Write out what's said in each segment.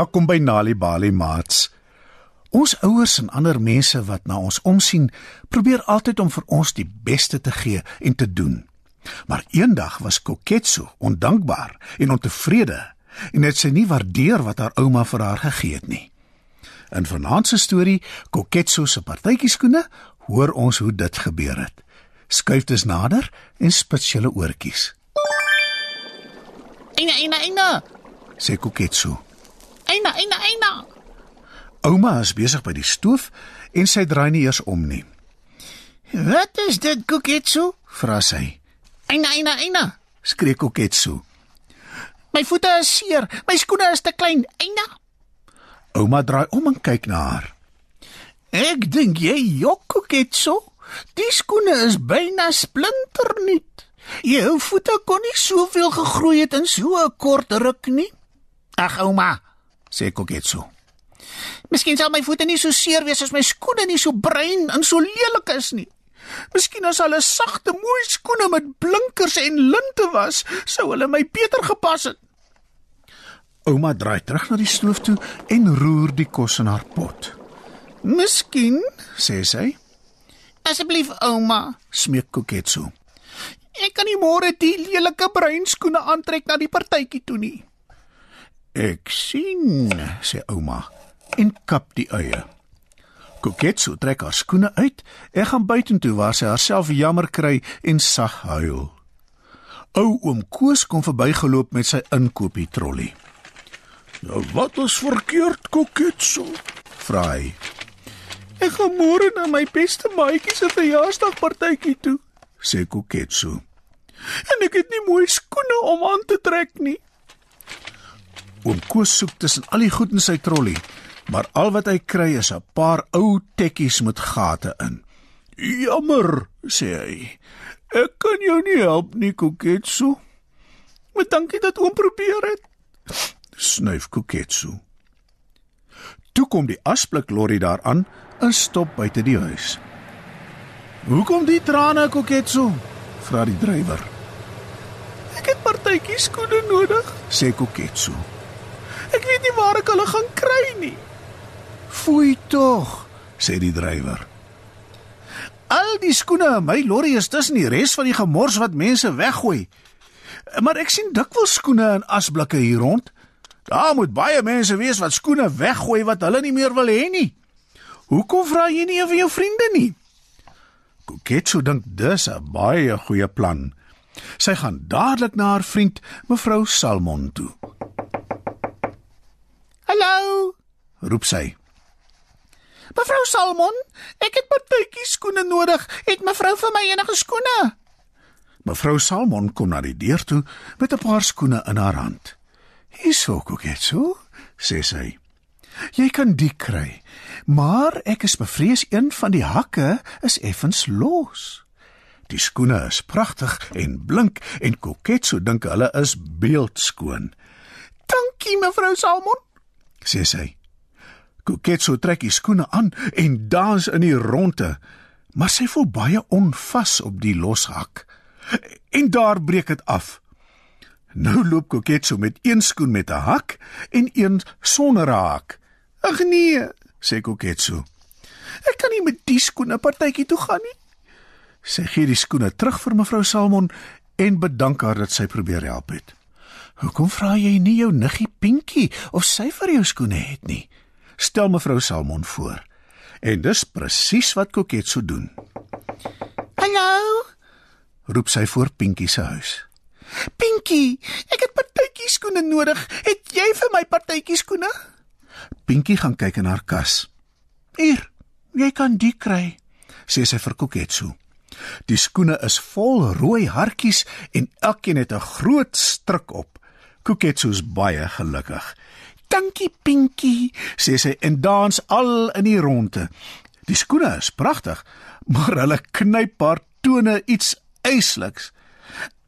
Welkom by Nali Bali Mats. Ons ouers en ander mense wat na ons omsien, probeer altyd om vir ons die beste te gee en te doen. Maar eendag was Koketsu ondankbaar en ontevrede en het sy nie waardeer wat haar ouma vir haar gegee het nie. In vanaand se storie, Koketsu se partytjieskoene, hoor ons hoe dit gebeur het. Skuif dus nader en spits julle oortjies. Eina, eina, eina. Sê Koketsu. Eina, eina, eina. Ouma is besig by die stoof en sy draai nie eers om nie. Wat is dit, Koketsu? Vra sy. Eina, eina, eina. Skree Koketsu. My voete is seer. My skoene is te klein. Eina. Ouma draai om en kyk na haar. Ek dink jy jok, Koketsu. Die skoene is byna splinternuut. Jou voete kon nie soveel gegroei het in so 'n kort ruk nie. Ag ouma, Sê Koketsu. miskien sal my voete nie so seer wees as my skoene nie so bruin en so lelik is nie. Miskien as hulle sagte, mooi skoene met blinkers en linte was, sou hulle my beter gepas het. Ouma draai terug na die stoof toe en roer die kos in haar pot. Miskien, Sê sy, asseblief ouma, smeek Koketsu. ek kan nie môre die lelike bruin skoene aantrek na die partytjie toe nie. Ek sien, sê ouma en kap die eie. Koketsu trek haar skoene uit en gaan buitentoe waar sy haarself jammer kry en sag huil. Ou oom Koos kom verbygeloop met sy inkoopie trolly. "Nou wat is verkeerd, Koketsu?" vra hy. Ek gaan môre na my beste maatjie se verjaarsdagpartytjie toe Sê Koketsu. en ek het nie mooi skoene om aan te trek nie. Oom Koos soek tussen al die goed in sy trolly, maar al wat hy kry is 'n paar ou tekkies met gate in. "Jammer," sê hy. "Ek kan jou nie help nie, Koketsu." Maar dankie dat oom probeer het. Snuif Koketsu. Toe kom die asblik lorry daaraan en stop buite die huis. "Hoekom die trane, Koketsu?" vra die drywer. Ek het partytjie skoene nodig. Sê Koketsu. Ek weet nie waar ek hulle gaan kry nie. "Foei tog," sê die drywer. Al die skoene in my lorry is tussen die res van die gemors wat mense weggooi. Maar ek sien dikwels skoene in asblikke hier rond. Daar moet baie mense wees wat skoene weggooi wat hulle nie meer wil hê nie. Hoekom vra jy nie een van jou vriende nie? Koketsu dink dis 'n baie goeie plan. Sy gaan dadelik na haar vriend mevrou Salmon toe. Hallo, Roep sy. mevrou Salmon, ek het partytjie skoene nodig. Het mevrou vir my enige skoene? Mevrou Salmon kom na die deur toe met 'n paar skoene in haar hand. "Hierso, Koketsu," sê sy. "Jy kan die kry, maar ek is bevrees een van die hakke is effens los." Die skoene is pragtig en blink en Koketsu dink hulle is beeldskoon, Dankie mevrou Salmon. Sê sy. Koketsu trek die skoene aan en dans in die ronde, maar sy voel baie onvas op die loshak. En daar breek dit af. Nou loop Koketsu met een skoen met 'n hak en een sonder 'n hak. Ag nee, Sê Koketsu. ek kan nie met die skoene partytjie toe gaan nie. Sy gee die skoene terug vir mevrou Salmon en bedank haar dat sy probeer help het. Hoekom vra jy nie jou niggie Pinkie of sy vir jou skoene het nie? Stel mevrou Salmon voor. En dis presies wat Koketsu doen. Hallo, Roep sy voor Pinkie se huis. Pinkie, ek het partytjie skoene nodig. Het jy vir my partytjie skoene? Pinkie gaan kyk in haar kas. "Hier, jy kan die kry," sê sy vir Koketsu. Die skoene is vol rooi hartjies en elkeen het 'n groot stryk op. Koketsu is baie gelukkig. "Dankie, Pinkie," sê sy en dans al in die ronde. Die skoene is pragtig, maar hulle knyp haar tone iets eisliks,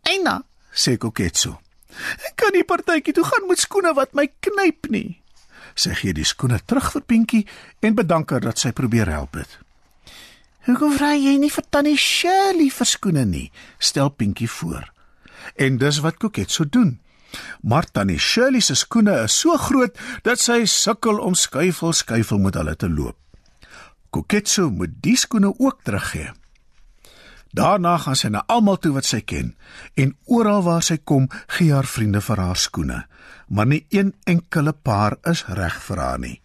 Eina, sê Koketsu. ek kan nie partytjie toe gaan met skoene wat my knyp nie. Sy gee die skoene terug vir Pinkie en bedank haar dat sy probeer help het. Hoekom vra jy nie vir tannie Shirley vir skoene nie? Stel Pinkie voor. En dis wat Koketsu doen. Maar tannie Shirley se skoene is so groot dat sy sukkel om skuifel skuifel met hulle te loop. Koketsu moet die skoene ook teruggee. Daarna gaan sy na almal toe wat sy ken en oral waar sy kom, gee haar vriende vir haar skoene, maar nie een enkele paar is reg vir haar nie.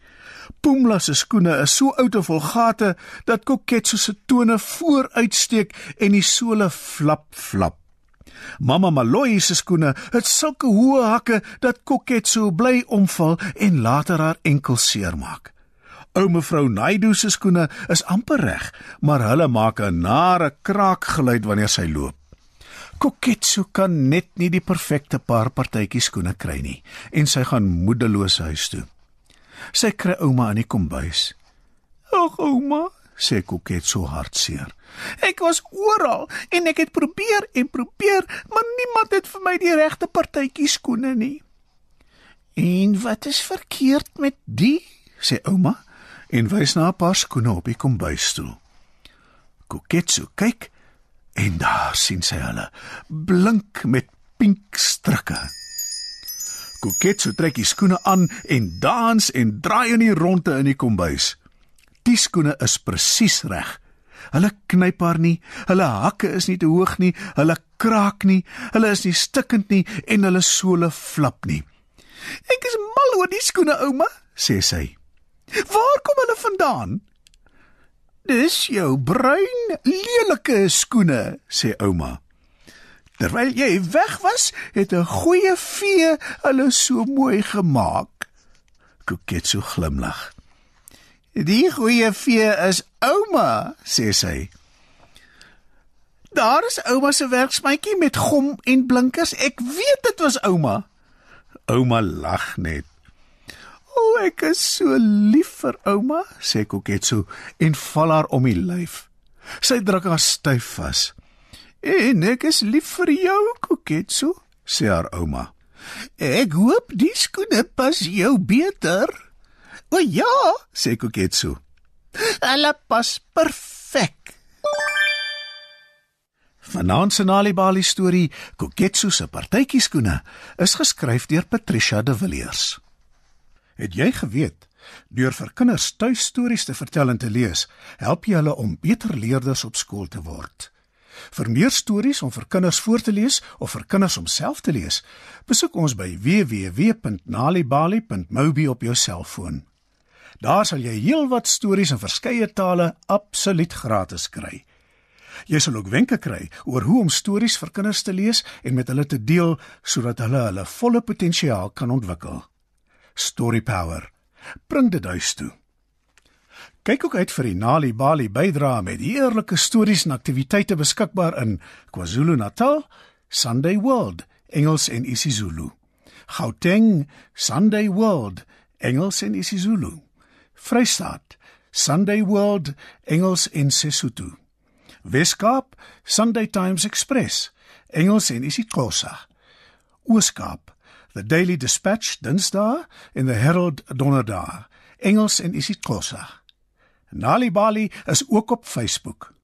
Pumla se skoene is so oud en vol gate dat Koketsu se tone vooruitsteek en die sole flap flap. Mamma Maloi se skoene het sulke hoë hakke dat Koketsu bly omval en later haar enkel seermaak. Ou mevrou Naidu se skoene is amper reg, maar hulle maak 'n nare kraakgeluid wanneer sy loop. Koketsu kan net nie die perfekte paar partytjie skoene kry nie en sy gaan moedeloos huis toe. Sy kry ouma in die kombuis. "Ag ouma," sê Koketsu hartseer. "Ek was oral en ek het probeer en probeer, maar niemand het vir my die regte partytjie skoene nie." "En wat is verkeerd met die?" sê ouma en wys na 'n paar skoene op die kombuisstoel. Koketsu kyk en daar sien sy hulle blink met pink strikke. Koketsu trek die skoene aan en dans en draai in die ronde in die kombuis. Die skoene is presies reg. Hulle knyp haar nie, hulle hakke is nie te hoog nie, hulle kraak nie, hulle is nie stikkend nie en hulle sole flap nie. Ek is mal oor die skoene, ouma, sê sy. Waar kom hulle vandaan? Dis jou bruin lelike skoene, sê ouma. Terwyl jy weg was, het 'n goeie vee hulle so mooi gemaak. Koketsu glimlag. Die goeie vee is ouma, sê sy. Daar is ouma se werksmaatjie met gom en blinkers. Ek weet dit was ouma. Ouma lag net. O, oh, ek is so lief vir ouma, sê Koketsu en val haar om die lyf. Sy druk haar styf vas. En ek is lief vir jou, Koketsu, sê haar ouma. Ek hoop die skoene pas jou beter. O ja, sê Koketsu. Hulle pas perfek. Vanaand se Nalibali storie, Koketsu se partytjie skoene, is geskryf deur Patricia de Villiers. Het jy geweet deur vir kinders tuistories te vertel en te lees, help jy hulle om beter leerders op skool te word? Vir meer stories om vir kinders voor te lees of vir kinders om self te lees, besoek ons by www.nalibali.mobi op jou selfoon. Daar sal jy heelwat stories in verskeie tale absoluut gratis kry. Jy sal ook wenke kry oor hoe om stories vir kinders te lees en met hulle te deel sodat hulle hulle volle potensiaal kan ontwikkel. Story Power. Bring dit huis toe. Kyk ook uit vir die Nali Bali bydra met heerlike stories en aktiwiteite beskikbaar in KwaZulu-Natal, Sunday World, Engels en isiZulu. Gauteng, Sunday World, Engels en isiZulu. Vrystaat, Sunday World, Engels en Sesotho. Weskaap, Sunday Times Express, Engels en isiXhosa. Ooskaap, The Daily Dispatch Dinsdae en The Herald Donderdae, Engels en isiXhosa. Nali Bali is ook op Facebook.